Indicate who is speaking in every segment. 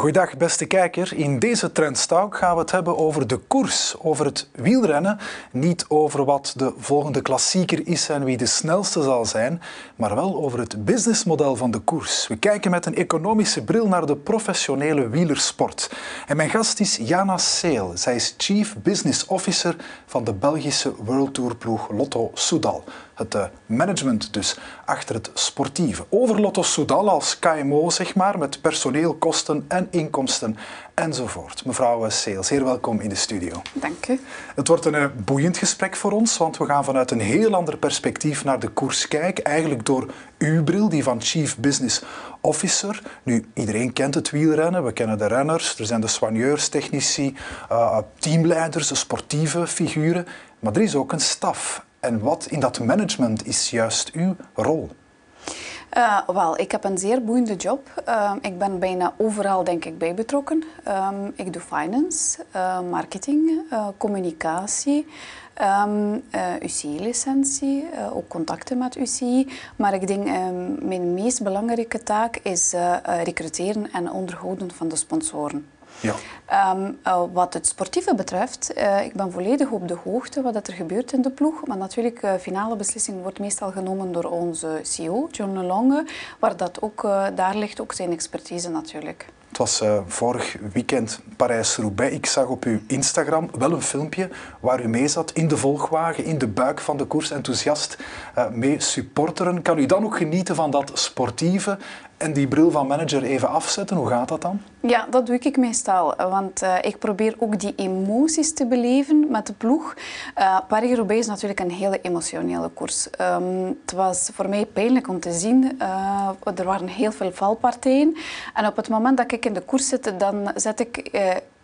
Speaker 1: Goedendag beste kijker. In deze Trendstalk gaan we het hebben over de koers, over het wielrennen. Niet over wat de volgende klassieker is en wie de snelste zal zijn, maar wel over het businessmodel van de koers. We kijken met een economische bril naar de professionele wielersport. En mijn gast is Jana Seel. Zij is Chief Business Officer van de Belgische World Tour ploeg Lotto Soudal het eh, management dus achter het sportieve. Over Lotto Soudal als KMO, zeg maar, met personeel, kosten en inkomsten enzovoort. Mevrouw Seel, zeer welkom in de studio.
Speaker 2: Dank u.
Speaker 1: Het wordt een eh, boeiend gesprek voor ons, want we gaan vanuit een heel ander perspectief naar de koers kijken. Eigenlijk door uw bril, die van Chief Business Officer. Nu, iedereen kent het wielrennen. We kennen de renners, er zijn de soigneurs, technici, uh, teamleiders, sportieve figuren. Maar er is ook een staf. En wat in dat management is juist uw rol?
Speaker 2: Uh, wel, ik heb een zeer boeiende job. Uh, ik ben bijna overal denk ik bij betrokken. Um, ik doe finance, uh, marketing, communicatie, um, UCI-licentie, ook contacten met UCI. Maar ik denk um, mijn meest belangrijke taak is recruteren en onderhouden van de sponsoren. Ja. Um, uh, wat het sportieve betreft, uh, ik ben volledig op de hoogte wat er gebeurt in de ploeg. Maar natuurlijk, de uh, finale beslissing wordt meestal genomen door onze CEO, John Longe, waar dat ook, daar ligt ook zijn expertise natuurlijk.
Speaker 1: Het was vorig weekend Parijs-Roubaix. Ik zag op uw Instagram wel een filmpje waar u mee zat in de volgwagen, in de buik van de koers, enthousiast mee supporteren. Kan u dan ook genieten van dat sportieve en die bril van manager even afzetten? Hoe gaat dat dan?
Speaker 2: Ja, dat doe ik meestal. Want uh, ik probeer ook die emoties te beleven met de ploeg. Uh, Paris-Roubaix is natuurlijk een hele emotionele koers. Um, het was voor mij pijnlijk om te zien. Uh, er waren heel veel valpartijen. En op het moment dat ik in de koers zit, dan zet ik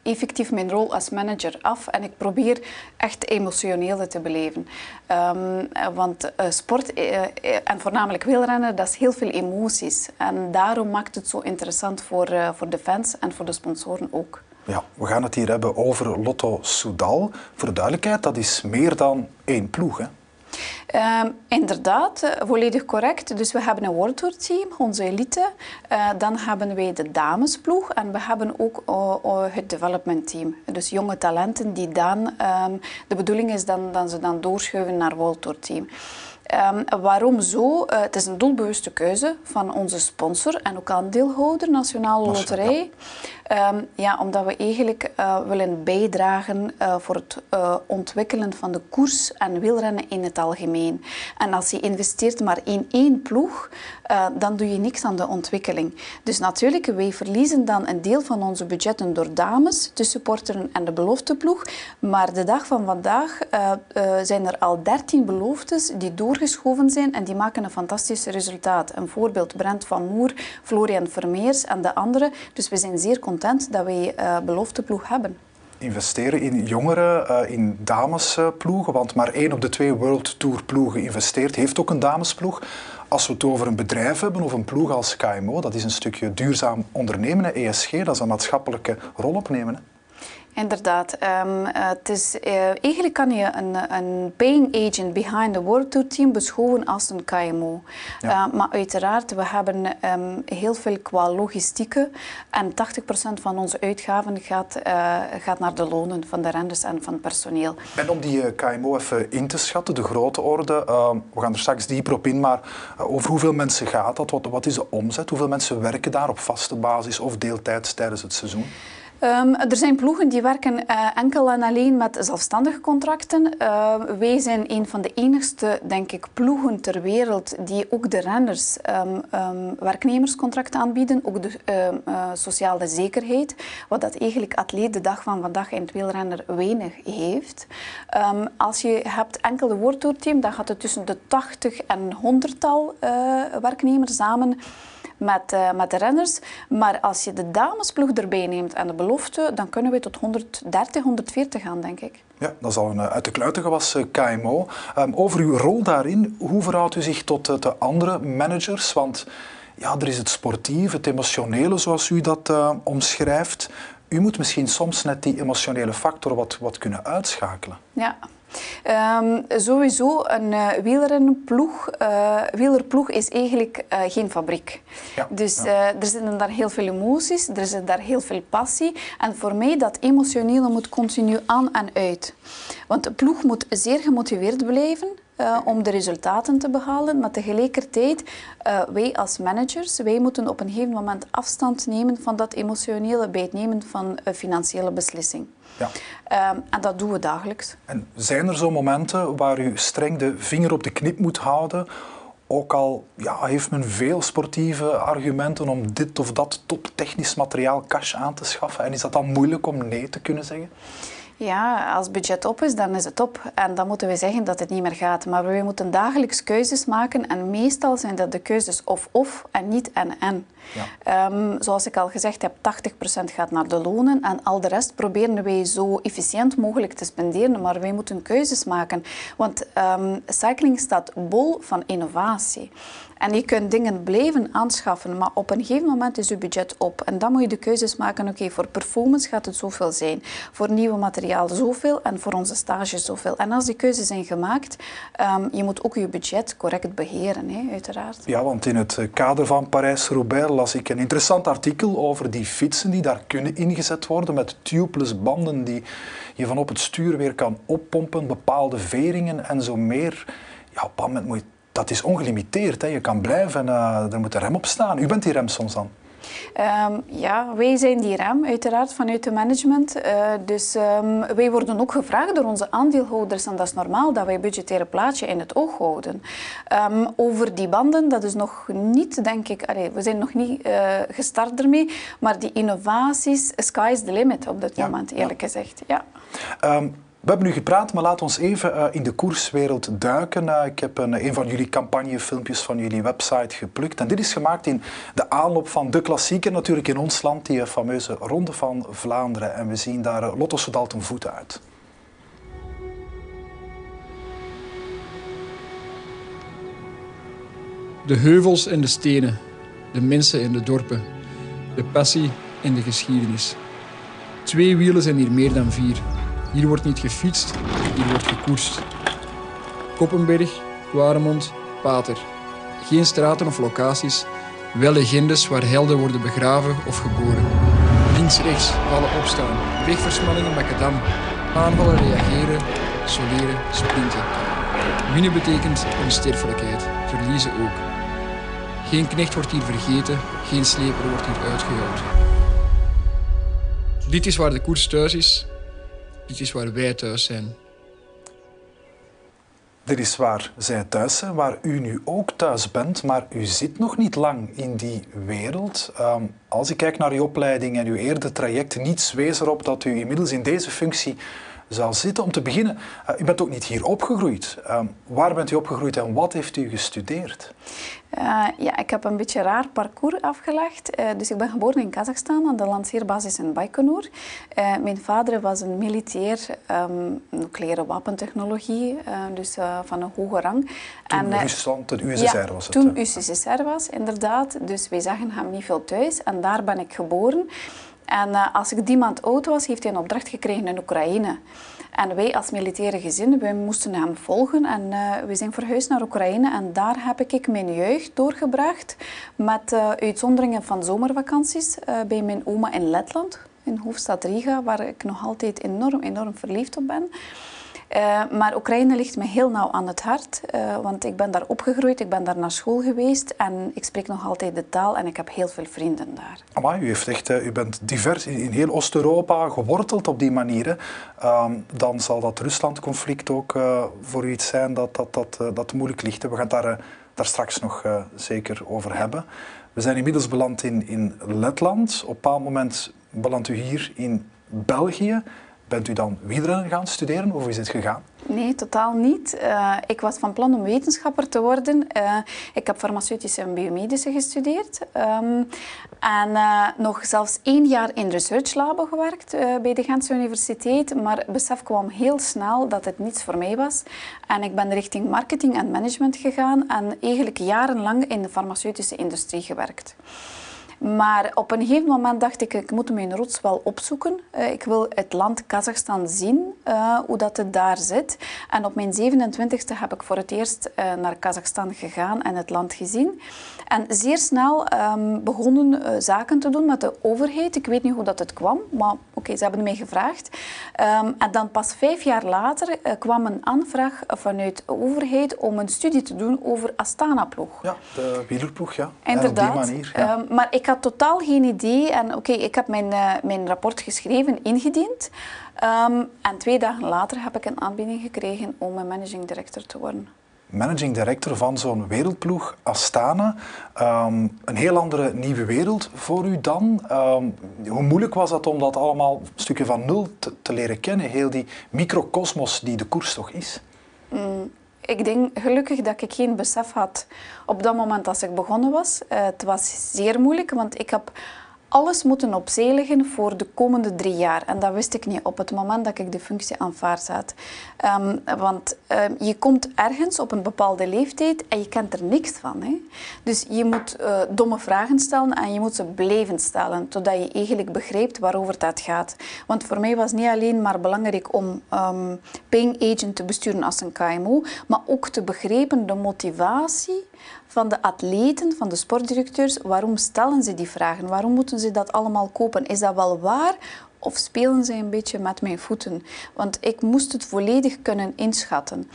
Speaker 2: effectief mijn rol als manager af en ik probeer echt emotioneel te beleven. Um, want uh, sport uh, en voornamelijk wielrennen, dat is heel veel emoties. En daarom maakt het zo interessant voor, voor de fans en voor de sponsoren ook.
Speaker 1: Ja, we gaan het hier hebben over Lotto Soudal. Voor de duidelijkheid, dat is meer dan één ploeg, hè?
Speaker 2: Um, inderdaad, uh, volledig correct. Dus we hebben een World Tour team, onze elite. Uh, dan hebben wij de damesploeg en we hebben ook uh, het development team. Dus jonge talenten die dan, um, de bedoeling is dan dat ze dan doorschuiven naar World Tour team. Um, waarom zo? Uh, het is een doelbewuste keuze van onze sponsor en ook aandeelhouder, Nationale Loterij. Um, ja, omdat we eigenlijk uh, willen bijdragen uh, voor het ontwikkelen van de koers en wielrennen in het algemeen. En als je investeert maar in één ploeg, dan doe je niks aan de ontwikkeling. Dus natuurlijk, wij verliezen dan een deel van onze budgetten door dames, de supporteren en de belofteploeg. Maar de dag van vandaag zijn er al 13 beloftes die door doorgeschoven zijn en die maken een fantastisch resultaat. Een voorbeeld Brent van Moer, Florian Vermeers en de anderen. Dus we zijn zeer content dat wij uh, belofteploeg hebben
Speaker 1: investeren in jongeren, uh, in damesploegen. Want maar één op de twee World Tour ploegen investeert, heeft ook een damesploeg. Als we het over een bedrijf hebben of een ploeg als KMO, dat is een stukje duurzaam ondernemen, ESG, dat is een maatschappelijke rol opnemen.
Speaker 2: Inderdaad. Um, het is, uh, eigenlijk kan je een, een paying agent behind the World Tour team beschouwen als een KMO. Ja. Uh, maar uiteraard, we hebben um, heel veel qua logistieke en 80% van onze uitgaven gaat, gaat naar de lonen van de renners en van het personeel.
Speaker 1: En om die KMO even in te schatten, de grote orde, ehm, we gaan er straks dieper op in, maar over hoeveel mensen gaat dat? Wat, wat is de omzet? Hoeveel mensen werken daar op vaste basis of deeltijds tijdens het seizoen?
Speaker 2: Um, er zijn ploegen die werken uh, enkel en alleen met zelfstandige contracten. Uh, wij zijn een van de enigste, denk ik, ploegen ter wereld die ook de renners um, werknemerscontracten aanbieden, ook de uh, sociale zekerheid, wat dat eigenlijk atleet de dag van vandaag in het wielrenner weinig heeft. als je hebt enkel de World team, dan gaat het tussen de 80 en 100 tal werknemers samen met, uh, met de renners. Maar als je de damesploeg erbij neemt en de belofte, dan kunnen we tot 130, 140 gaan, denk ik.
Speaker 1: Ja, dat is al een uit de kluiten gewassen KMO. Um, over uw rol daarin, hoe verhoudt u zich tot de andere managers? Want ja, er is het sportief, het emotionele, zoals u dat uh, omschrijft. U moet misschien soms net die emotionele factor wat, wat kunnen uitschakelen.
Speaker 2: Ja, Ehm, sowieso, een uh, uh, wielerploeg is eigenlijk uh, geen fabriek. Ja, dus er zitten daar heel veel emoties, er zit daar heel veel passie. En voor mij, dat emotionele moet continu aan en uit. Want de ploeg moet zeer gemotiveerd blijven. Uh, om de resultaten te behalen. Maar tegelijkertijd, uh, wij als managers, wij moeten op een gegeven moment afstand nemen van dat emotionele bij het nemen van een financiële beslissing. Ja. Uh, en dat doen we dagelijks.
Speaker 1: En zijn er zo momenten waar u streng de vinger op de knip moet houden? Ook al ja, heeft men veel sportieve argumenten om dit of dat toptechnisch materiaal cash aan te schaffen. En is dat dan moeilijk om nee te kunnen zeggen?
Speaker 2: Ja, als budget op is, dan is het op. En dan moeten we zeggen dat het niet meer gaat. Maar we moeten dagelijks keuzes maken. En meestal zijn dat de keuzes of-of en niet en-en. Ja. Um, zoals ik al gezegd heb, 80% gaat naar de lonen. En al de rest proberen wij zo efficiënt mogelijk te spenderen. Maar wij moeten keuzes maken. Want um, cycling staat bol van innovatie. En je kunt dingen blijven aanschaffen, maar op een gegeven moment is je budget op. En dan moet je de keuzes maken, oké, voor performance gaat het zoveel zijn, voor nieuwe materiaal zoveel en voor onze stages zoveel. En als die keuzes zijn gemaakt, um, je moet ook je budget correct beheren, hè, uiteraard.
Speaker 1: Ja, want in het kader van Parijs-Roubaix las ik een interessant artikel over die fietsen die daar kunnen ingezet worden met tubeless banden die je van op het stuur weer kan oppompen, bepaalde veringen en zo meer. Ja, op een moment moet je dat is ongelimiteerd. Hè. Je kan blijven, uh, er moet een rem op staan. U bent die rem soms dan?
Speaker 2: Um, ja, wij zijn die rem, uiteraard, vanuit het management. Uh, dus um, wij worden ook gevraagd door onze aandeelhouders, en dat is normaal, dat wij budgettaire plaatje in het oog houden. Um, over die banden, dat is nog niet, denk ik, allee, we zijn nog niet uh, gestart ermee, maar die innovaties, sky is the limit op dit ja, moment, eerlijk ja. gezegd. Ja.
Speaker 1: We hebben nu gepraat, maar laat ons even uh, in de koerswereld duiken. Uh, ik heb een, een, van jullie campagnefilmpjes van jullie website geplukt. En dit is gemaakt in de aanloop van de klassieker, natuurlijk in ons land, die fameuze Ronde van Vlaanderen. En we zien daar Lotto Soudal ten voeten uit.
Speaker 3: De heuvels en de stenen, de mensen en de dorpen, de passie en de geschiedenis. Twee wielen zijn hier meer dan vier. Hier wordt niet gefietst, hier wordt gekoerst. Koppenberg, Waremond, Pater. Geen straten of locaties, wel legendes waar helden worden begraven of geboren. Links, rechts, vallen opstaan, wegversmallingen macadam, aanvallen reageren, soleren, sprinten. Winnen betekent onsterfelijkheid, verliezen ook. Geen knecht wordt hier vergeten, geen sleper wordt hier uitgejouwd. Dit is waar de koers thuis is, dit is waar wij thuis zijn.
Speaker 1: Dit is waar zij thuis zijn, waar u nu ook thuis bent, maar u zit nog niet lang in die wereld. Um, als ik kijk naar uw opleiding en uw eerder traject, niets wees erop dat u inmiddels in deze functie zal zitten. Om te beginnen, uh, u bent ook niet hier opgegroeid. Um, waar bent u opgegroeid en wat heeft u gestudeerd?
Speaker 2: Uh, ja, ik heb een beetje een raar parcours afgelegd. Uh, dus ik ben geboren in Kazachstan aan de lanceerbasis in Baikonur. Mijn vader was een militair um, nucleaire wapentechnologie, dus van een hoge rang.
Speaker 1: Toen en, Rusland, de USSR ja, was het?
Speaker 2: toen USSR was, inderdaad. Dus wij zagen hem niet veel thuis en daar ben ik geboren. En uh, als ik die maand oud was, heeft hij een opdracht gekregen in Oekraïne. En wij als militaire gezin, wij moesten hem volgen en uh, we zijn verhuisd naar Oekraïne. En daar heb ik mijn jeugd doorgebracht met uh, uitzonderingen van zomervakanties bij mijn oma in Letland, in hoofdstad Riga, waar ik nog altijd enorm, enorm verliefd op ben. Uh, maar Oekraïne ligt me heel nauw aan het hart, uh, want ik ben daar opgegroeid, ik ben daar naar school geweest en ik spreek nog altijd de taal en ik heb heel veel vrienden daar.
Speaker 1: Maar u, heeft echt, uh, u bent divers in, heel Oost-Europa geworteld op die manier. Uh, dan zal dat Rusland-conflict ook voor u iets zijn dat, dat, dat, dat moeilijk ligt. We gaan het daar, daar straks nog zeker over hebben. We zijn inmiddels beland in, in Letland. Op een bepaald moment belandt u hier in België. Bent u dan wielrennen gaan studeren of is het gegaan?
Speaker 2: Nee, totaal niet. Uh, ik was van plan om wetenschapper te worden. Uh, ik heb farmaceutische en biomedische gestudeerd. Um, en uh, nog zelfs één jaar in researchlaben gewerkt bij de Gentse Universiteit. Maar besef kwam heel snel dat het niets voor mij was. En ik ben richting marketing en management gegaan en eigenlijk jarenlang in de farmaceutische industrie gewerkt. Maar op een gegeven moment dacht ik, ik moet mijn rots wel opzoeken. Uh, ik wil het land Kazachstan zien, uh, hoe dat het daar zit. En op mijn 27e heb ik voor het eerst uh, naar Kazachstan gegaan en het land gezien. En zeer snel um, begonnen zaken te doen met de overheid. Ik weet niet hoe dat het kwam, maar oké, okay, ze hebben mij gevraagd. Um, en dan pas vijf jaar later kwam een aanvraag vanuit de overheid om een studie te doen over Astana-ploeg.
Speaker 1: Ja, de wielerploeg, ja.
Speaker 2: Inderdaad.
Speaker 1: En op die manier, ja.
Speaker 2: Um, maar ik had totaal geen idee. En oké, okay, ik heb mijn, uh, mijn rapport geschreven, ingediend. Um, en twee dagen later heb ik een aanbieding gekregen om een managing director te worden.
Speaker 1: Managing director van zo'n wereldploeg, Astana. Um, een heel andere nieuwe wereld voor u dan. hoe moeilijk was dat om dat allemaal een stukje van nul te, te leren kennen? Heel die microcosmos die de koers toch is?
Speaker 2: Mm ik denk gelukkig dat ik geen besef had op dat moment als ik begonnen was. Uh, het was zeer moeilijk, want ik heb alles moeten opzij leggen voor de komende drie jaar. En dat wist ik niet op het moment dat ik de functie aanvaard had. Um, want um, je komt ergens op een bepaalde leeftijd en je kent er niks van. Hè? Dus je moet uh, domme vragen stellen en je moet ze blijven stellen, totdat je eigenlijk begrijpt waarover het gaat. Want voor mij was niet alleen maar belangrijk om um, paying agent te besturen als een KMO, maar ook te begrijpen de motivatie van de atleten, van de sportdirecteurs. Waarom stellen ze die vragen? Waarom moeten ze dat allemaal kopen? Is dat wel waar? Of spelen ze een beetje met mijn voeten? Want ik moest het volledig kunnen inschatten.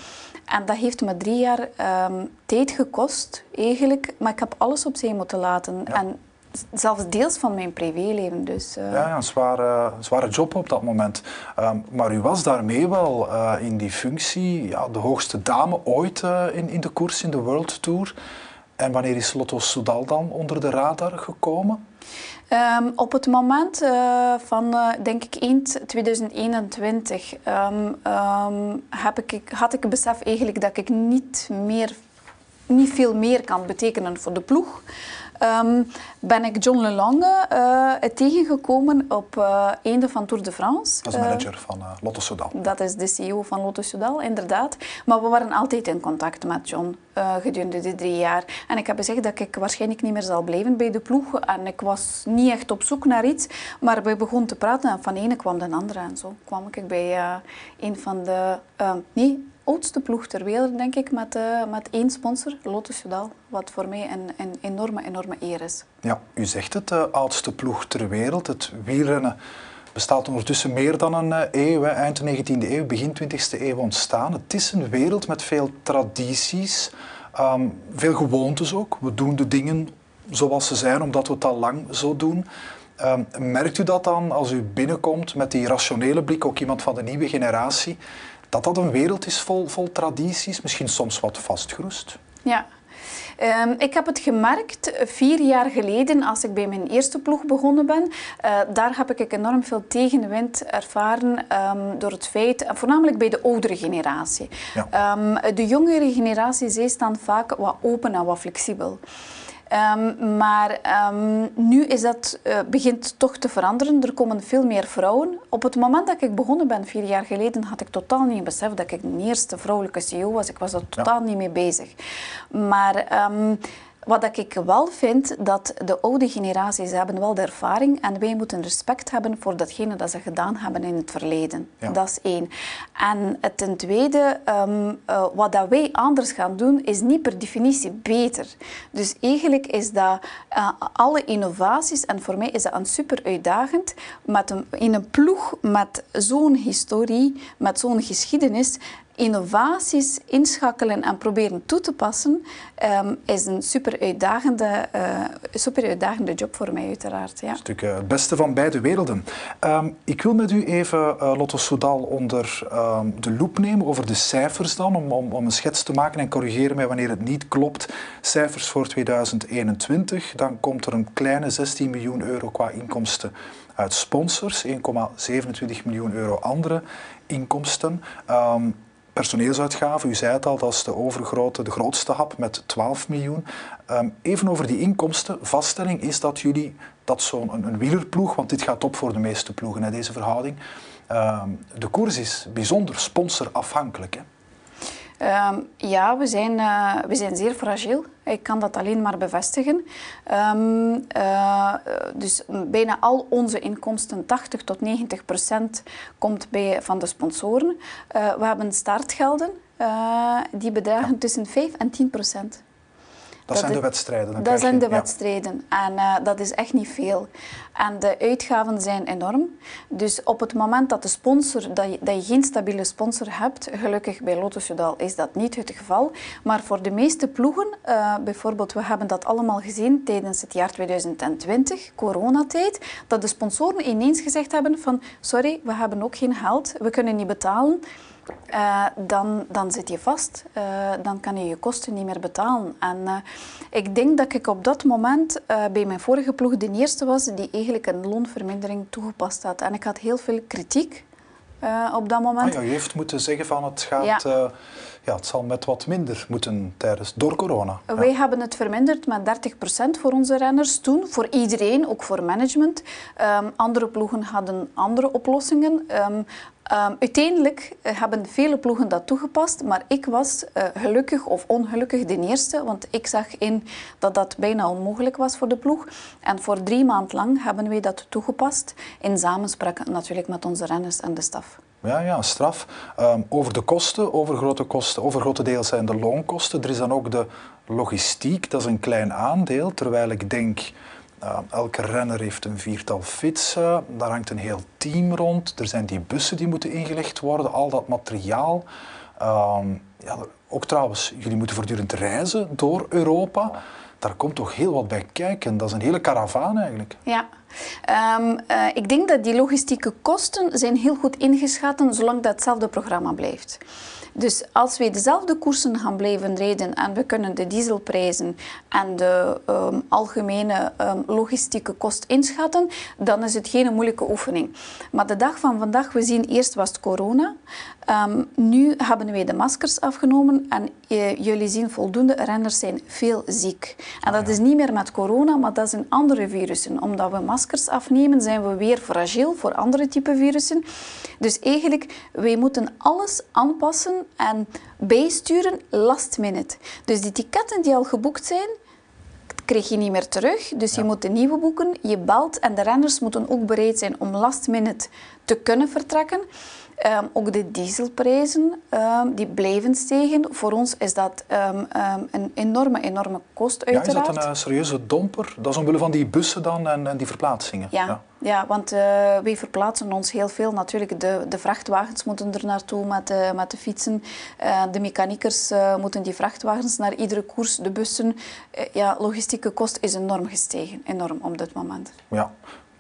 Speaker 2: En dat heeft me drie jaar um, tijd gekost, eigenlijk. Maar ik heb alles opzij moeten laten.
Speaker 1: Ja.
Speaker 2: En zelfs deels van mijn privéleven. Dus, uh...
Speaker 1: Ja, een zware, zware job op dat moment. Um, maar u was daarmee wel uh, in die functie ja, de hoogste dame ooit uh, in, in de koers, in de World Tour. En wanneer is Lotto Soudal dan onder de radar gekomen?
Speaker 2: Um, op het moment uh, van, uh, denk ik, eind 2021 um, um, heb ik, had ik het besef eigenlijk dat ik niet, meer, niet veel meer kan betekenen voor de ploeg. Um, ben ik John Lelange uh, tegengekomen op uh, einde van Tour de France.
Speaker 1: Dat is manager uh, van Lotto Soudal.
Speaker 2: Dat is de CEO van Lotto Soudal, inderdaad. Maar we waren altijd in contact met John gedurende die drie jaar. En ik heb gezegd dat ik waarschijnlijk niet meer zal blijven bij de ploeg. En ik was niet echt op zoek naar iets. Maar we begonnen te praten en van de ene kwam de andere. En zo kwam ik bij een van de... nee, oudste ploeg ter wereld, denk ik, met, uh, met één sponsor, Lotto Soudal. Wat voor mij een, een enorme, enorme eer is.
Speaker 1: Ja, u zegt het, oudste ploeg ter wereld. Het wielrennen bestaat ondertussen meer dan een eeuw. Hè. Eind 19e eeuw, begin 20e eeuw ontstaan. Het is een wereld met veel tradities, um, veel gewoontes ook. We doen de dingen zoals ze zijn, omdat we het al lang zo doen. Um, merkt u dat dan als u binnenkomt met die rationele blik, ook iemand van de nieuwe generatie, dat dat een wereld is vol, vol tradities, misschien soms wat vastgeroest?
Speaker 2: Ja. Um, ik heb het gemerkt vier jaar geleden, als ik bij mijn eerste ploeg begonnen ben. Uh, daar heb ik enorm veel tegenwind ervaren um, door het feit, voornamelijk bij de oudere generatie. Ja. Um, de jongere generatie, zij staan vaak wat open en wat flexibel. Um, maar um, nu is dat, uh, begint toch te veranderen. Er komen veel meer vrouwen. Op het moment dat ik begonnen ben, vier jaar geleden, had ik totaal niet besef dat ik de eerste vrouwelijke CEO was. Ik was er totaal ja. niet mee bezig. Maar... Um, wat ik wel vind, dat de oude generaties hebben wel de ervaring en wij moeten respect hebben voor datgene dat ze gedaan hebben in het verleden. Ja. Dat is één. En ten tweede, um, uh, wat dat wij anders gaan doen, is niet per definitie beter. Dus eigenlijk is dat uh, alle innovaties, en voor mij is dat een super uitdagend, met een, in een ploeg met zo'n historie, met zo'n geschiedenis, innovaties inschakelen en proberen toe te passen, um, is een super uitdagende, uh, super uitdagende job voor mij, uiteraard. Ja.
Speaker 1: Een stuk uh, het beste van beide werelden. Um, ik wil met u even, uh, Lotto Soudal, onder um, de loep nemen over de cijfers dan, om, om, een schets te maken en corrigeren mij wanneer het niet klopt. Cijfers voor 2021, dan komt er een kleine 16 miljoen euro qua inkomsten uit sponsors, 1,27 miljoen euro andere inkomsten. Personeelsuitgaven, u zei het al, dat is de overgrote, de grootste hap met 12 miljoen. Um, even over die inkomsten. Vaststelling is dat jullie, dat zo'n een, een wielerploeg, want dit gaat op voor de meeste ploegen, hè, deze verhouding. Um, de koers is bijzonder sponsorafhankelijk. Hè?
Speaker 2: Ehm, ja, we zijn, uh, we zijn zeer fragiel. Ik kan dat alleen maar bevestigen. Um, uh, dus bijna al onze inkomsten, 80 tot 90 procent, komt bij, van de sponsoren. Uh, we hebben startgelden, die bedragen tussen 5 en 10 procent.
Speaker 1: Dat, zijn de wedstrijden.
Speaker 2: dat zijn de wedstrijden. En uh, dat is echt niet veel. En de uitgaven zijn enorm. Dus op het moment dat, de sponsor, dat, je, dat je geen stabiele sponsor hebt, gelukkig bij Lotus Jodal is dat niet het geval. Maar voor de meeste ploegen, uh, bijvoorbeeld, we hebben dat allemaal gezien tijdens het jaar 2020, coronatijd, dat de sponsoren ineens gezegd hebben van sorry, we hebben ook geen geld, we kunnen niet betalen. Uh, dan, dan zit je vast. Uh, dan kan je je kosten niet meer betalen. En uh, ik denk dat ik op dat moment bij mijn vorige ploeg de eerste was die eigenlijk een loonvermindering toegepast had. En ik had heel veel kritiek op dat moment.
Speaker 1: Ah, ja, heeft moeten zeggen van het gaat... Ja. ja. het zal met wat minder moeten tijdens, door corona.
Speaker 2: Wij hebben het verminderd met 30% voor onze renners toen. Voor iedereen, ook voor management. Um, andere ploegen hadden andere oplossingen. Um, Um, uiteindelijk uh, hebben vele ploegen dat toegepast, maar ik was uh, gelukkig of ongelukkig de eerste, want ik zag in dat dat bijna onmogelijk was voor de ploeg. En voor drie maanden lang hebben wij dat toegepast, in samenspraak natuurlijk met onze renners en de staf.
Speaker 1: Ja, ja, straf. Um, over de kosten, over grote kosten, over grote deel zijn de loonkosten. Er is dan ook de logistiek, dat is een klein aandeel, terwijl ik denk uh, elke renner heeft een viertal fietsen, daar hangt een heel team rond. Er zijn die bussen die moeten ingelegd worden, al dat materiaal. Uh, ja, ook trouwens, jullie moeten voortdurend reizen door Europa. Daar komt toch heel wat bij kijken. Dat is een hele karavaan eigenlijk.
Speaker 2: Ja. Um, uh, ik denk dat die logistieke kosten zijn heel goed ingeschat zolang dat hetzelfde programma blijft. Dus als we dezelfde koersen gaan blijven rijden en we kunnen de dieselprijzen en de um, algemene um, logistieke kost inschatten, dan is het geen moeilijke oefening. Maar de dag van vandaag, we zien eerst was het corona. Um, nu hebben wij de maskers afgenomen en uh, jullie zien voldoende renners zijn veel ziek. En dat is niet meer met corona, maar dat zijn andere virussen. Omdat we maskers afnemen, zijn we weer fragiel voor andere type virussen. Dus eigenlijk, wij moeten alles aanpassen en bijsturen last minute. Dus die ticketten die al geboekt zijn, krijg je niet meer terug. Dus ja. je moet de nieuwe boeken, je belt en de renners moeten ook bereid zijn om last minute te kunnen vertrekken. Um, ook de dieselprijzen um, die blijven stijgen. Voor ons is dat um, een enorme, enorme kost uiteraard.
Speaker 1: Ja, is dat een uh, serieuze domper? Dat is omwille van die bussen dan en, en die verplaatsingen?
Speaker 2: Ja, ja. ja want uh, wij verplaatsen ons heel veel. Natuurlijk, de, de vrachtwagens moeten er naartoe met de, met de fietsen. Uh, de mechaniekers moeten die vrachtwagens naar iedere koers, de bussen. ja, logistieke kost is enorm gestegen. Enorm op dit moment.
Speaker 1: Ja.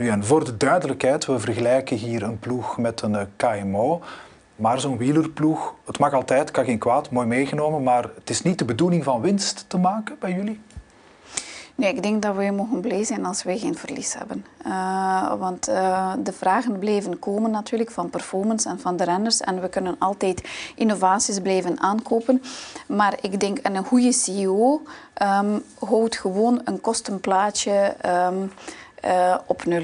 Speaker 1: En voor de duidelijkheid, we vergelijken hier een ploeg met een KMO. Maar zo'n wielerploeg, het mag altijd, kan geen kwaad, mooi meegenomen. Maar het is niet de bedoeling van winst te maken bij jullie?
Speaker 2: Nee, ik denk dat we mogen blij zijn als wij geen verlies hebben. Uh, want uh, de vragen blijven komen natuurlijk van performance en van de renners. En we kunnen altijd innovaties blijven aankopen. Maar ik denk, een goede CEO um, houdt gewoon een kostenplaatje... Um, uh, op nul.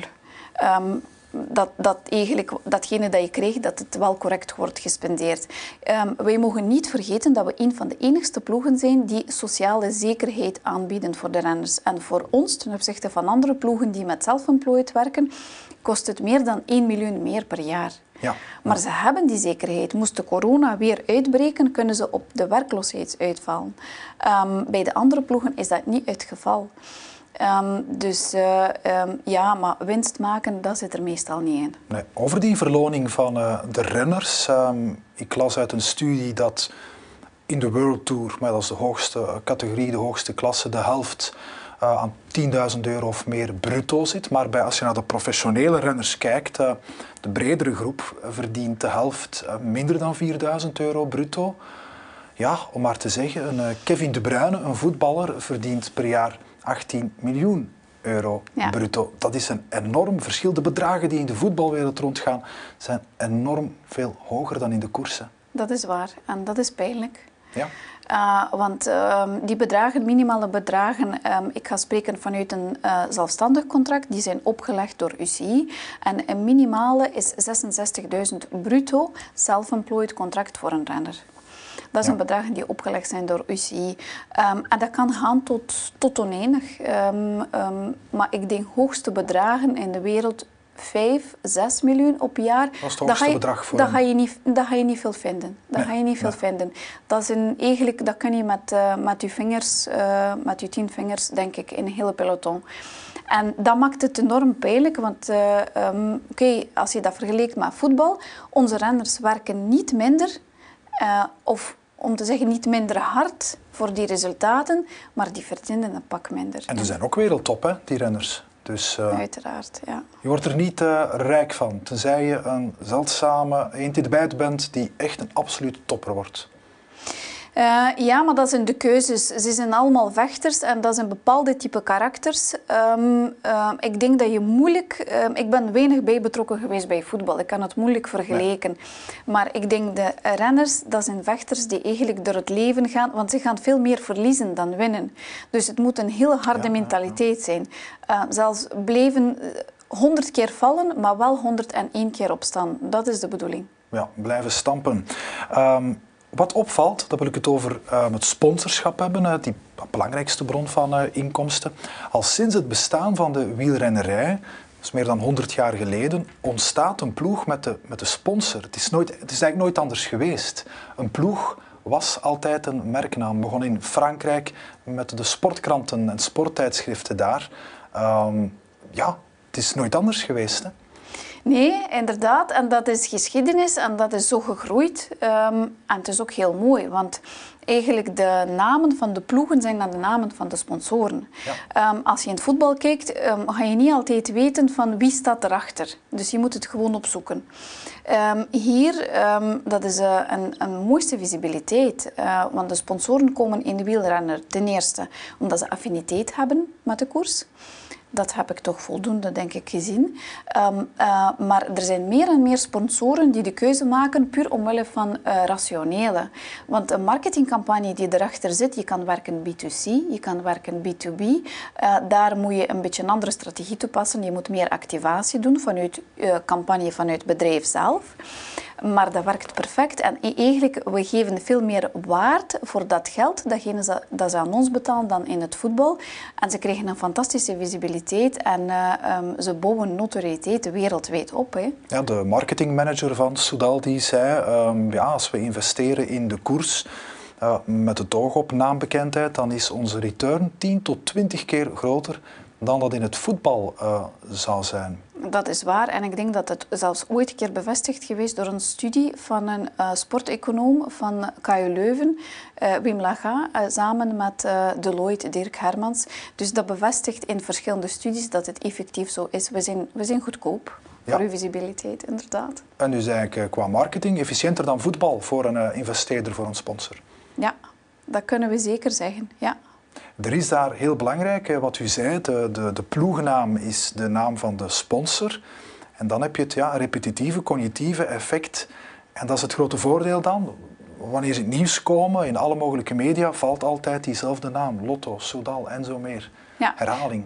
Speaker 2: Um, dat, dat eigenlijk datgene dat je krijgt, dat het wel correct wordt gespendeerd. Um, wij mogen niet vergeten dat we een van de enigste ploegen zijn die sociale zekerheid aanbieden voor de renners. En voor ons, ten opzichte van andere ploegen die met zelfemployed werken, kost het meer dan 1 miljoen meer per jaar. Ja. Maar ze hebben die zekerheid. Moest de corona weer uitbreken, kunnen ze op de werkloosheid uitvallen. Um, bij de andere ploegen is dat niet het geval. Um, dus uh, um, ja, maar winst maken, dat zit er meestal niet in.
Speaker 1: Nee. Over die verloning van uh, de renners. Um, ik las uit een studie dat in de World Tour, dat is de hoogste categorie, de hoogste klasse, de helft aan 10.000 euro of meer bruto zit. Maar bij, als je naar de professionele renners kijkt, de bredere groep verdient de helft minder dan 4.000 euro bruto. Ja, om maar te zeggen, een Kevin De Bruyne, een voetballer, verdient per jaar 18 miljoen euro ja. bruto. Dat is een enorm verschil. De bedragen die in de voetbalwereld rondgaan zijn enorm veel hoger dan in de koersen.
Speaker 2: Dat is waar en dat is pijnlijk. Ja. Uh, want uh, die bedragen, minimale bedragen, um, ik ga spreken vanuit een uh, zelfstandig contract, die zijn opgelegd door UCI. En een minimale is 66.000 bruto self-employed contract voor een renner. Dat zijn bedragen die opgelegd zijn door UCI. Ehm, en dat kan gaan tot, tot oneindig. Ehm, ehm, maar ik denk hoogste bedragen in de wereld 5, 6 miljoen op jaar.
Speaker 1: Dat is het hoogste
Speaker 2: ga je,
Speaker 1: bedrag voor
Speaker 2: dat ga je niet, dat ga je niet veel vinden. Dat
Speaker 1: Nee,
Speaker 2: ga je niet veel vinden. Dat, is een, eigenlijk, dat kun je met, eh, met je vingers, eh, met je tien vingers, denk ik, in een hele peloton. En dat maakt het enorm pijnlijk, want eh, oké, als je dat vergelijkt met voetbal, onze renners werken niet minder, of om te zeggen niet minder hard voor die resultaten, maar die verdienen een pak minder.
Speaker 1: En er zijn ook wereldtop, hè, die renners. Dus eh,
Speaker 2: Uiteraard, ja.
Speaker 1: je wordt er niet eh, rijk van, tenzij je een zeldzame eend die erbij bent die echt een absolute topper wordt.
Speaker 2: Eh, ja, maar dat zijn de keuzes. Ze zijn allemaal vechters en dat zijn bepaalde type karakters. Ehm, ehm, ik denk dat je moeilijk... ehm, ik ben weinig bij betrokken geweest bij voetbal. Ik kan het moeilijk vergelijken. Maar ik denk de renners, dat zijn vechters die eigenlijk door het leven gaan, want ze gaan veel meer verliezen dan winnen. Dus het moet een heel harde
Speaker 1: Ja,
Speaker 2: mentaliteit zijn. Eh, zelfs blijven honderd keer vallen, maar wel 101 keer opstaan. Dat is de bedoeling.
Speaker 1: Ja, blijven stampen. Ehm, wat opvalt, dat wil ik het over ehm, het sponsorschap hebben, eh, die belangrijkste bron van eh, inkomsten. Al sinds het bestaan van de wielrennerij, dat is meer dan 100 jaar geleden, ontstaat een ploeg met de, met de sponsor. Het is, nooit, het is eigenlijk nooit anders geweest. Een ploeg was altijd een merknaam. Begon in Frankrijk met de sportkranten en sporttijdschriften daar. Ehm, ja, het is nooit anders geweest. Hè?
Speaker 2: Nee, inderdaad. En dat is geschiedenis en dat is zo gegroeid. Ehm, en het is ook heel mooi, want eigenlijk de namen van de ploegen zijn dan de namen van de sponsoren.
Speaker 1: Ja.
Speaker 2: Ehm, als je in het voetbal kijkt, ehm, ga je niet altijd weten van wie staat erachter. Dus je moet het gewoon opzoeken. Hier, dat is eh, een, een mooiste visibiliteit. eh, want de sponsoren komen in de wielrenner ten eerste omdat ze affiniteit hebben met de koers. Dat heb ik toch voldoende, denk ik, gezien. Ehm, eh, maar er zijn meer en meer sponsoren die de keuze maken puur omwille van eh, rationele. Want een marketingcampagne die erachter zit, je kan werken B2C, je kan werken B2B. Eh, daar moet je een beetje een andere strategie toepassen. Je moet meer activatie doen vanuit campagne, vanuit bedrijf zelf. Maar dat werkt perfect. En e- eigenlijk, we geven veel meer waard voor dat geld datgene dat ze aan ons betalen dan in het voetbal. En ze krijgen een fantastische visibiliteit en eh, ehm, ze bouwen notoriëteit wereldwijd op. Hè.
Speaker 1: Ja, de marketingmanager van Soudal die zei, ehm, ja, als we investeren in de koers eh, met het oog op naambekendheid, dan is onze return 10 tot 20 keer groter dan dat in het voetbal eh, zou zijn.
Speaker 2: Dat is waar. En ik denk dat het zelfs ooit een keer bevestigd geweest door een studie van een uh, sporteconoom van KU Leuven, uh, Wim Laga, uh, samen met uh, Deloitte, Dirk Hermans. Dus dat bevestigt in verschillende studies dat het effectief zo is. We zijn, we zijn goedkoop
Speaker 1: Ja.
Speaker 2: voor uw visibiliteit, inderdaad.
Speaker 1: En dus eigenlijk eh, qua marketing efficiënter dan voetbal voor een eh, investeerder, voor een sponsor.
Speaker 2: Ja, dat kunnen we zeker zeggen. Ja.
Speaker 1: Er is daar heel belangrijk, wat u zei, de, de, de ploegnaam is de naam van de sponsor. En dan heb je het ja, repetitieve, cognitieve effect. En dat is het grote voordeel dan. Wanneer ze het nieuws komen, in alle mogelijke media, valt altijd diezelfde naam. Lotto, Soudal en zo meer.
Speaker 2: Ja.
Speaker 1: Herhaling.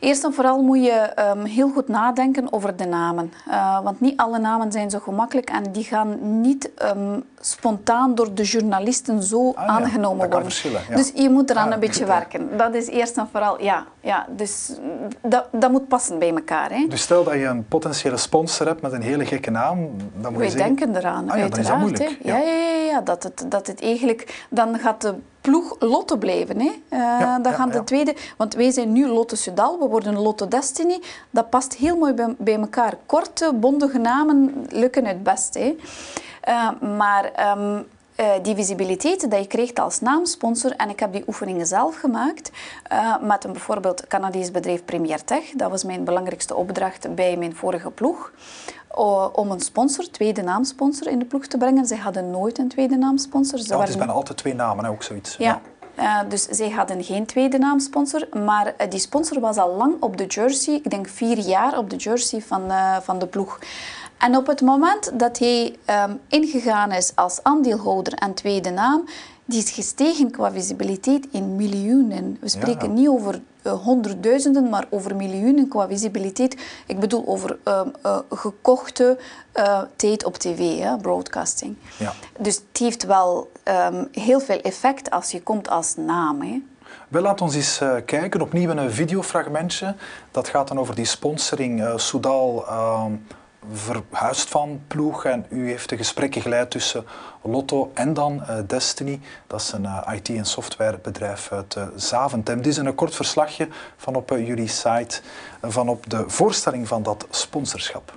Speaker 2: Eerst en vooral moet je um, heel goed nadenken over de namen. Uh, want niet alle namen zijn zo gemakkelijk en die gaan niet um, spontaan door de journalisten zo
Speaker 1: Ah,
Speaker 2: aangenomen worden.
Speaker 1: ja.
Speaker 2: Dus je moet eraan
Speaker 1: Ja,
Speaker 2: een beetje werken. Dat is eerst en vooral, ja. ja dus dat, dat moet passen bij elkaar. Hè.
Speaker 1: Dus stel dat je een potentiële sponsor hebt met een hele gekke naam, dan moet je
Speaker 2: Wij
Speaker 1: zeggen...
Speaker 2: denken eraan,
Speaker 1: Ah ja, dan is dat
Speaker 2: uiteraard.
Speaker 1: moeilijk.
Speaker 2: Ja, ja, ja, ja, dat, het, dat het eigenlijk... Dan gaat de ploeg Lotte blijven. Hè. Uh,
Speaker 1: Ja,
Speaker 2: dan
Speaker 1: ja,
Speaker 2: gaan de tweede... Want wij zijn nu Lotte Sudal, we worden Lotte Destiny. Dat past heel mooi bij, bij elkaar. Korte, bondige namen lukken het best. Hè. Uh, maar... ehm, uh, die visibiliteit dat je krijgt als naamsponsor, en ik heb die oefeningen zelf gemaakt uh, met een bijvoorbeeld Canadees bedrijf Premier Tech. Dat was mijn belangrijkste opdracht bij mijn vorige ploeg. Uh, om een sponsor, tweede naamsponsor, in de ploeg te brengen. Zij hadden nooit een tweede naamsponsor. Ze
Speaker 1: Ja, het is bijna altijd twee namen, hè, ook zoiets.
Speaker 2: ja. Uh, dus zij hadden geen tweede naamsponsor, maar uh, die sponsor was al lang op de jersey, ik denk vier jaar op de jersey van, uh, van de ploeg. En op het moment dat hij um, ingegaan is als aandeelhouder en tweede naam, die is gestegen qua visibiliteit in miljoenen. We spreken
Speaker 1: Ja.
Speaker 2: niet over uh, honderdduizenden, maar over miljoenen qua visibiliteit. Ik bedoel over um, uh, gekochte uh, tijd op tv, hè, broadcasting.
Speaker 1: Ja.
Speaker 2: Dus het heeft wel ehm, heel veel effect als je komt als naam. Hè.
Speaker 1: Wel, laat ons eens kijken. Opnieuw een videofragmentje. Dat gaat dan over die sponsoring. Soudal uh, verhuist van ploeg en u heeft de gesprekken geleid tussen Lotto en dan uh, Destiny. Dat is een IT- en softwarebedrijf uit Zaventem. Dit is een kort verslagje van op jullie site van op de voorstelling van dat sponsorschap.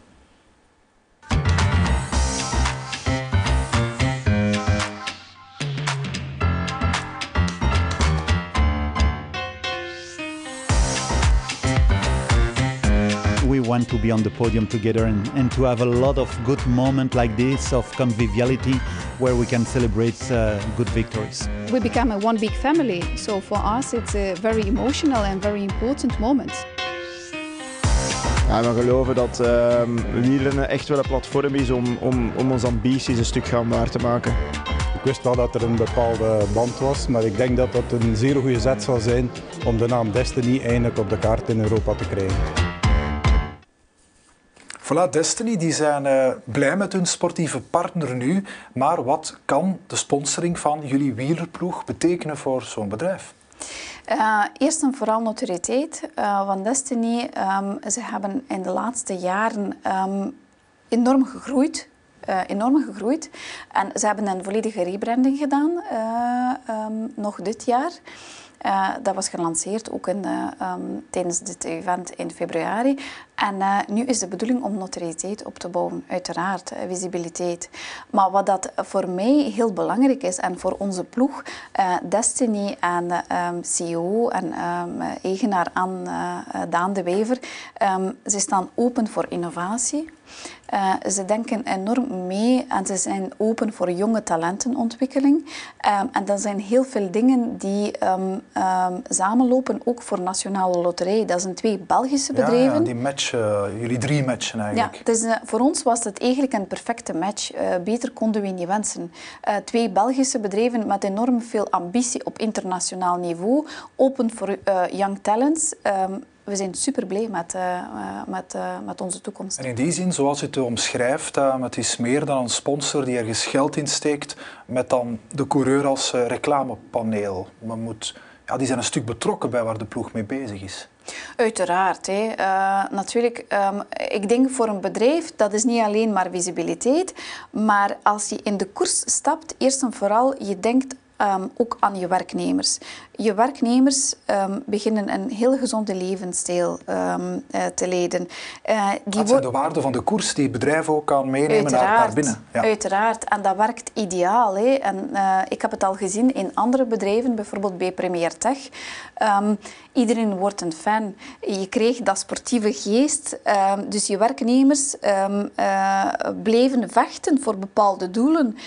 Speaker 4: Want to be on the podium together and, and to have a lot of good moments like this of conviviality where we can celebrate uh, good victories.
Speaker 5: We become a one big family, so for us it's a very emotional and very important moment.
Speaker 6: Ja, we geloven dat uh, wielrennen echt wel een platform is om, om, om onze ambities een stuk gaan waar te maken.
Speaker 7: Ik wist wel dat er een bepaalde band was, maar ik denk dat dat een zeer goede zet zal zijn om de naam Destiny eindelijk op de kaart in Europa te krijgen.
Speaker 1: Voilà, Destiny die zijn uh, blij met hun sportieve partner nu. Maar wat kan de sponsoring van jullie wielerploeg betekenen voor zo'n bedrijf?
Speaker 2: Uh, eerst en vooral notoriëteit uh, van Destiny. Um, ze hebben in de laatste jaren um, enorm gegroeid. Enorm gegroeid. En ze hebben een volledige rebranding gedaan, um, nog dit jaar. Uh, dat was gelanceerd ook in, um, tijdens dit event in februari. En uh, nu is de bedoeling om notoriëteit op te bouwen, uiteraard, visibiliteit. Maar wat dat voor mij heel belangrijk is en voor onze ploeg, Destiny en um, CEO en um, eigenaar aan Daan de Wever, ze staan open voor innovatie. Uh, ze denken enorm mee en ze zijn open voor jonge talentenontwikkeling. Um, en dat zijn heel veel dingen die um, um, samenlopen, ook voor Nationale Loterij. Dat zijn twee Belgische bedrijven. Ja,
Speaker 1: ja die match, uh, jullie drie matchen eigenlijk.
Speaker 2: Ja, dus, uh, voor ons was het eigenlijk een perfecte match. beter konden we niet wensen. twee Belgische bedrijven met enorm veel ambitie op internationaal niveau. Open voor young talents we zijn super blij met, uh, met, uh, met onze toekomst.
Speaker 1: En in die zin, zoals u het omschrijft, uh, het is meer dan een sponsor die ergens geld insteekt met dan de coureur als reclamepaneel. Men moet, ja, die zijn een stuk betrokken bij waar de ploeg mee bezig is.
Speaker 2: Uiteraard. Hè. Uh, natuurlijk, um, ik denk voor een bedrijf, dat is niet alleen maar visibiliteit, maar als je in de koers stapt, eerst en vooral, je denkt um, ook aan je werknemers. Je werknemers um, beginnen een heel gezonde levensstijl um, uh, te leiden.
Speaker 1: Uh, die dat zijn de waarden van de koers die het bedrijf ook kan meenemen naar, naar, binnen.
Speaker 2: Ja. Uiteraard, en dat werkt ideaal. Hè. En, uh, ik heb het al gezien in andere bedrijven, bijvoorbeeld bij Premier Tech. iedereen wordt een fan. Je kreeg dat sportieve geest. dus je werknemers bleven vechten voor bepaalde doelen.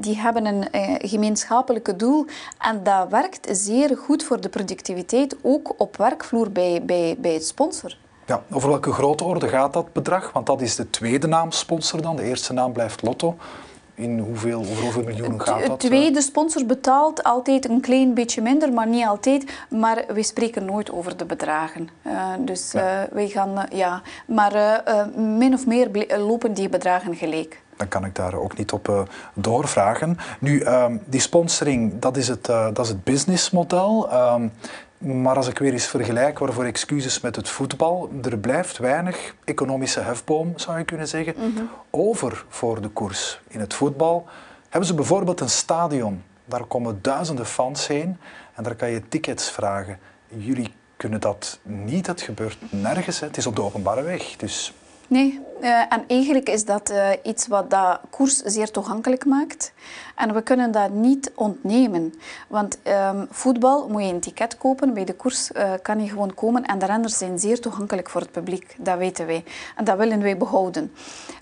Speaker 2: die hebben een gemeenschappelijke doel. En dat werkt zeer goed voor de productiviteit, ook op werkvloer bij, bij, bij het sponsor.
Speaker 1: Ja, over welke grote orde gaat dat bedrag? Want dat is de tweede naam sponsor dan. De eerste naam blijft Lotto. In hoeveel, over hoeveel miljoenen gaat dat?
Speaker 2: De tweede sponsor betaalt altijd een klein beetje minder, maar niet altijd. Maar we spreken nooit over de bedragen. Uh, dus ja. uh, wij gaan, uh, ja. Maar min of meer lopen die bedragen gelijk
Speaker 1: dan kan ik daar ook niet op uh, doorvragen. Nu, um, die sponsoring, dat is het, uh, dat is het businessmodel. Um, maar als ik weer eens vergelijk, waarvoor excuses met het voetbal, er blijft weinig economische hefboom, zou je kunnen zeggen, mm -hmm. over voor de koers. In het voetbal hebben ze bijvoorbeeld een stadion. Daar komen duizenden fans heen en daar kan je tickets vragen. Jullie kunnen dat niet, het gebeurt nergens. Hè. Het is op de openbare weg. Dus
Speaker 2: Nee, uh, en eigenlijk is dat uh, iets wat dat koers zeer toegankelijk maakt. En we kunnen dat niet ontnemen. Want um, voetbal moet je een ticket kopen. Bij de koers uh, kan je gewoon komen. En de renners zijn zeer toegankelijk voor het publiek. Dat weten wij. En dat willen wij behouden.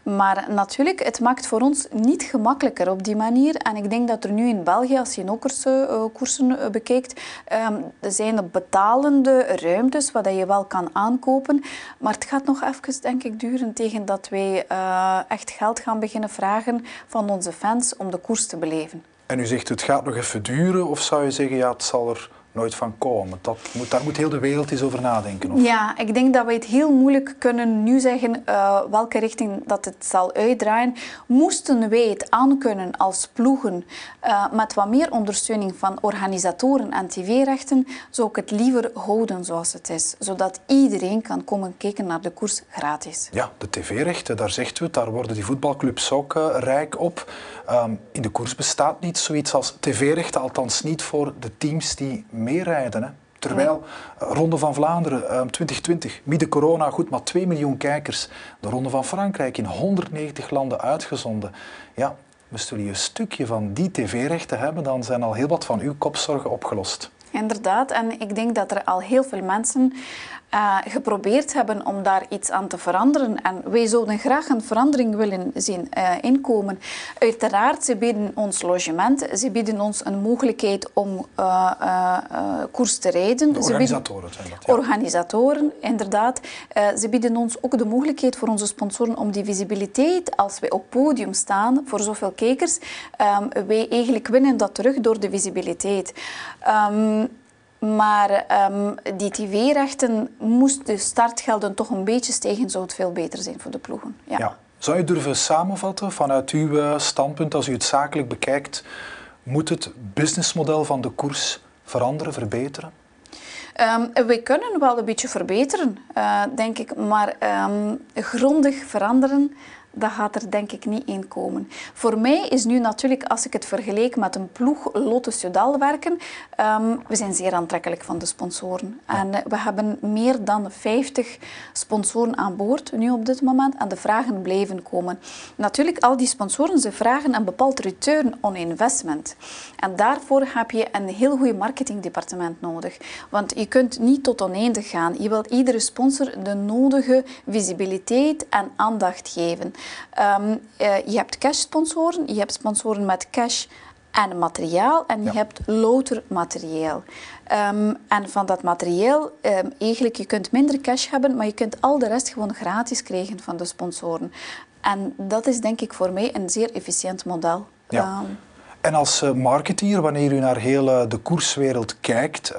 Speaker 2: Maar natuurlijk, het maakt voor ons niet gemakkelijker op die manier. En ik denk dat er nu in België, als je nokerse koersen bekijkt, um, er zijn betalende ruimtes waar je wel kan aankopen. Maar het gaat nog even, denk ik, duren tegen dat wij uh, echt geld gaan beginnen vragen van onze fans om de koers te beleven.
Speaker 1: En u zegt het gaat nog even duren, of zou je zeggen ja, het zal er nooit van komen. Dat moet, daar moet heel de wereld eens over nadenken. Of?
Speaker 2: Ja, ik denk dat we het heel moeilijk kunnen nu zeggen uh, welke richting dat het zal uitdraaien. Moesten wij het aankunnen als ploegen uh, met wat meer ondersteuning van organisatoren en tv-rechten, zou ik het liever houden zoals het is. Zodat iedereen kan komen kijken naar de koers gratis.
Speaker 1: Ja, de tv-rechten, daar zegt u het, daar worden die voetbalclubs ook uh, rijk op. Um, in de koers bestaat niet zoiets als tv-rechten, althans niet voor de teams die meerijden. Hè. Terwijl uh, Ronde van Vlaanderen uh, 2020, midden corona, goed, maar 2 miljoen kijkers. De Ronde van Frankrijk in 190 landen uitgezonden. Ja, moesten jullie een stukje van die tv-rechten hebben, dan zijn al heel wat van uw kopzorgen opgelost.
Speaker 2: Inderdaad, en ik denk dat er al heel veel mensen uh, geprobeerd hebben om daar iets aan te veranderen. En wij zouden graag een verandering willen zien uh, inkomen. Uiteraard, ze bieden ons logement, ze bieden ons een mogelijkheid om uh, koers te rijden.
Speaker 1: De organisatoren zijn dat,
Speaker 2: ja. Organisatoren, inderdaad. ze bieden ons ook de mogelijkheid voor onze sponsoren om die visibiliteit, als wij op podium staan voor zoveel kijkers, um, wij eigenlijk winnen dat terug door de visibiliteit. Um, maar um, die tv-rechten moest de startgelden toch een beetje stijgen, zou het veel beter zijn voor de ploegen. Ja.
Speaker 1: ja. Zou je durven samenvatten vanuit uw eh, standpunt, als u het zakelijk bekijkt, moet het businessmodel van de koers veranderen, verbeteren?
Speaker 2: Um, we kunnen wel een beetje verbeteren, uh, denk ik, maar um, grondig veranderen dat gaat er denk ik niet in komen. Voor mij is nu natuurlijk, als ik het vergelijk met een ploeg Lotte Sudal werken, um, we zijn zeer aantrekkelijk van de sponsoren. En we hebben meer dan 50 sponsoren aan boord nu op dit moment en de vragen blijven komen. Natuurlijk, al die sponsoren, ze vragen een bepaald return on investment. En daarvoor heb je een heel goed marketingdepartement nodig. Want je kunt niet tot oneindig gaan. Je wilt iedere sponsor de nodige visibiliteit en aandacht geven. Um, uh, je hebt cash-sponsoren, je hebt sponsoren met cash en materiaal en je ja. hebt louter materieel. Um, en van dat materieel, um, eigenlijk, je kunt minder cash hebben, maar je kunt al de rest gewoon gratis krijgen van de sponsoren. En dat is denk ik voor mij een zeer efficiënt model.
Speaker 1: Ja. en als uh, marketeer, wanneer u naar heel uh, de koerswereld kijkt,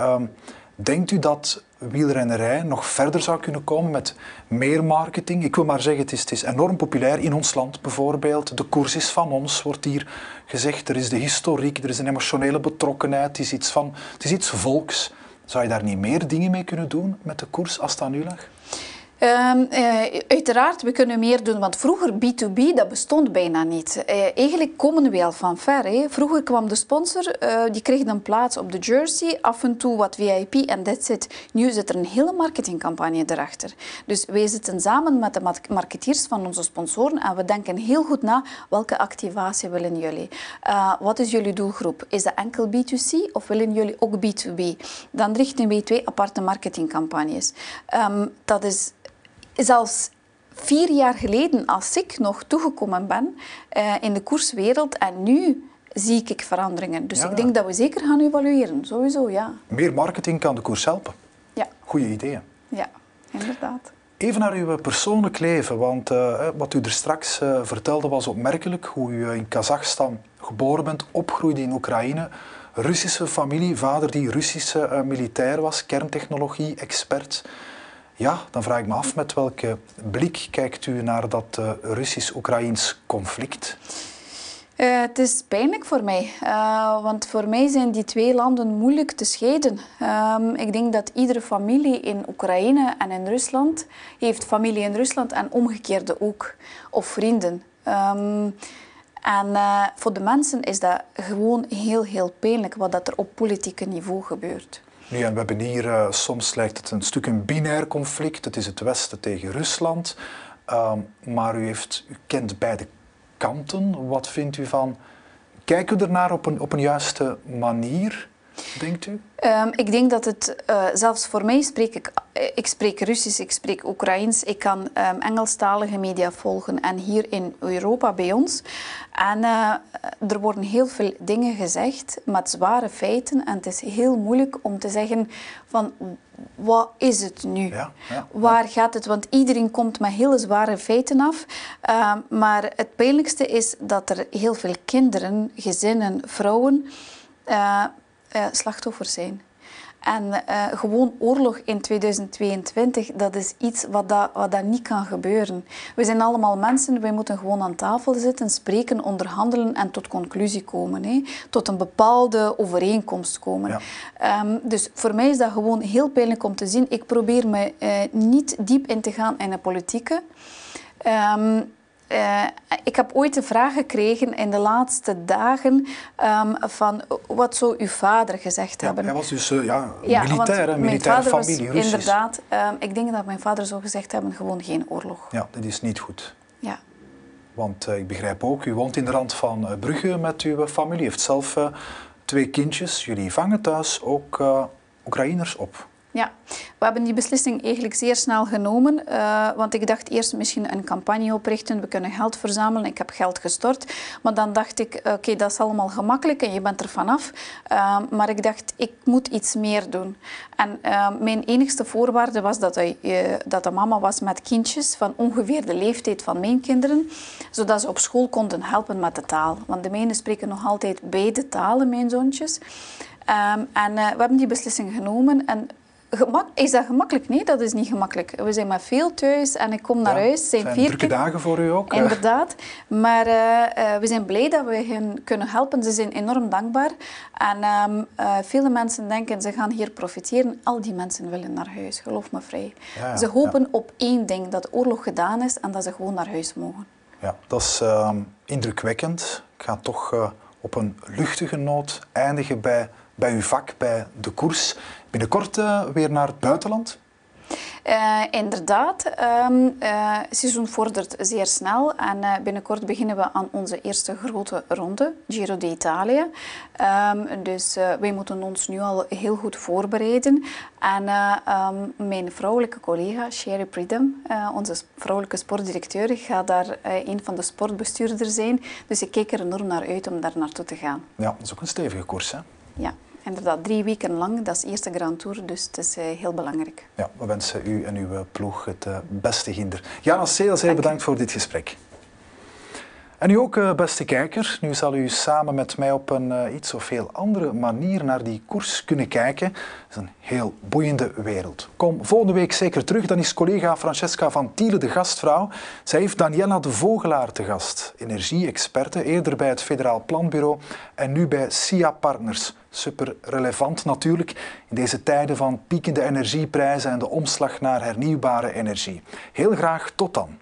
Speaker 1: denkt u dat wielrennerij nog verder zou kunnen komen met meer marketing. Ik wil maar zeggen, het is, het is enorm populair in ons land bijvoorbeeld. De koers is van ons, wordt hier gezegd. Er is de historiek, er is een emotionele betrokkenheid. Het is iets, van, het is iets volks. Zou je daar niet meer dingen mee kunnen doen met de koers als het aan lag?
Speaker 2: Um, uh, uiteraard, we kunnen meer doen, want vroeger B2B, dat bestond bijna niet. Uh, eigenlijk komen we al van ver. Vroeger kwam de sponsor, uh, die kreeg een plaats op de jersey, af en toe wat VIP en that's it. Nu zit er een hele marketingcampagne erachter. Dus wij zitten samen met de marketeers van onze sponsoren en we denken heel goed na, welke activatie willen jullie? wat is jullie doelgroep? Is dat enkel B2C of willen jullie ook B2B? Dan richten wij twee aparte marketingcampagnes. Um, dat is zelfs vier jaar geleden, als ik nog toegekomen ben uh, in de koerswereld en nu zie ik veranderingen. Dus ja. ik denk dat we zeker gaan evalueren, sowieso, ja.
Speaker 1: Meer marketing kan de koers helpen.
Speaker 2: Ja.
Speaker 1: Goeie ideeën.
Speaker 2: Ja, inderdaad.
Speaker 1: Even naar uw persoonlijk leven, want uh, wat u er straks uh, vertelde was opmerkelijk. Hoe u in Kazachstan geboren bent, opgroeide in Oekraïne. Russische familie, vader die Russische uh, militair was, kerntechnologie-expert. Ja, dan vraag ik me af met welke blik kijkt u naar dat uh, Russisch-Oekraïns conflict?
Speaker 2: Uh, het is pijnlijk voor mij, uh, want voor mij zijn die twee landen moeilijk te scheiden. Um, ik denk dat iedere familie in Oekraïne en in Rusland heeft familie in Rusland en omgekeerde ook, of vrienden. Um, en voor de mensen is dat gewoon heel, heel pijnlijk wat dat er op politieke niveau gebeurt.
Speaker 1: Nu, en we hebben hier, uh, soms lijkt het een stuk een binair conflict. Het is het Westen tegen Rusland. Uh, maar u, heeft, u kent beide kanten. Wat vindt u van... Kijken we ernaar op een, op een juiste manier, denkt u?
Speaker 2: Um, ik denk dat het, uh, zelfs voor mij spreek ik, ik spreek Russisch, ik spreek Oekraïens, ik kan um, Engelstalige media volgen en hier in Europa bij ons. En uh, er worden heel veel dingen gezegd met zware feiten en het is heel moeilijk om te zeggen van wat is het nu?
Speaker 1: Ja, ja,
Speaker 2: Waar gaat het? Want iedereen komt met hele zware feiten af. Uh, maar het pijnlijkste is dat er heel veel kinderen, gezinnen, vrouwen uh, slachtoffers zijn. En uh, gewoon oorlog in 2022, dat is iets wat, dat, wat dat niet kan gebeuren. We zijn allemaal mensen, wij moeten gewoon aan tafel zitten, spreken, onderhandelen en tot conclusie komen. Hè. Tot een bepaalde overeenkomst komen. Ja. Um, dus voor mij is dat gewoon heel pijnlijk om te zien. Ik probeer me uh, niet diep in te gaan in de politieke. Um, uh, ik heb ooit de vraag gekregen in de laatste dagen um, van wat zou uw vader gezegd
Speaker 1: ja,
Speaker 2: hebben?
Speaker 1: Hij was dus uh, ja, ja, militair, militaire familie,
Speaker 2: was, Inderdaad, um, ik denk dat mijn vader zou gezegd hebben, gewoon geen oorlog.
Speaker 1: Ja, dat is niet goed.
Speaker 2: Ja.
Speaker 1: Want uh, ik begrijp ook, u woont in de rand van Brugge met uw familie, heeft zelf twee kindjes. Jullie vangen thuis ook Oekraïners op.
Speaker 2: Ja, we hebben die beslissing eigenlijk zeer snel genomen. Uh, want ik dacht eerst misschien een campagne oprichten, we kunnen geld verzamelen. Ik heb geld gestort. Maar dan dacht ik, oké, dat is allemaal gemakkelijk en je bent er vanaf. Uh, maar ik dacht, ik moet iets meer doen. En uh, mijn enigste voorwaarde was dat, hij, dat de mama was met kindjes van ongeveer de leeftijd van mijn kinderen. Zodat ze op school konden helpen met de taal. Want de mijnen spreken nog altijd beide talen, mijn zoontjes. Um, en we hebben die beslissing genomen. En Gemak, is dat gemakkelijk? Nee, dat is niet gemakkelijk. We zijn maar veel thuis en ik kom naar
Speaker 1: ja,
Speaker 2: huis. Zijn,
Speaker 1: zijn
Speaker 2: vier
Speaker 1: drukke dagen voor u ook.
Speaker 2: Inderdaad. Maar uh, uh, we zijn blij dat we hen kunnen helpen. Ze zijn enorm dankbaar. En um, uh, vele mensen denken, ze gaan hier profiteren. Al die mensen willen naar huis, geloof me vrij. Ja, ze hopen op één ding, dat de oorlog gedaan is en dat ze gewoon naar huis mogen.
Speaker 1: Ja, dat is ehm, indrukwekkend. Ik ga toch op een luchtige noot eindigen bij, bij uw vak, bij de koers. Binnenkort uh, weer naar het buitenland?
Speaker 2: Uh, inderdaad, um, uh, het seizoen vordert zeer snel en uh, binnenkort beginnen we aan onze eerste grote ronde, Giro d'Italia. Um, dus wij moeten ons nu al heel goed voorbereiden. En um, mijn vrouwelijke collega Sherry Pridham, onze vrouwelijke sportdirecteur, gaat daar een van de sportbestuurders zijn. Dus ik kijk er enorm naar uit om daar naartoe te gaan.
Speaker 1: Ja, dat is ook een stevige koers, hè?
Speaker 2: Ja inderdaad drie weken lang. Dat is de eerste Grand Tour, dus het is uh, heel belangrijk.
Speaker 1: Ja, we wensen u en uw ploeg het uh, beste ginder. Jana Seel, zeer bedankt voor dit gesprek. En u ook, uh, beste kijker. Nu zal u samen met mij op een iets of veel andere manier naar die koers kunnen kijken. Het is een heel boeiende wereld. Kom volgende week zeker terug. Dan is collega Francesca van Tiele de gastvrouw. Zij heeft Daniela de Vogelaar te gast. Energie-experte, eerder bij het Federaal Planbureau en nu bij SIA Partners super relevant natuurlijk in deze tijden van piekende energieprijzen en de omslag naar hernieuwbare energie. Heel graag tot dan.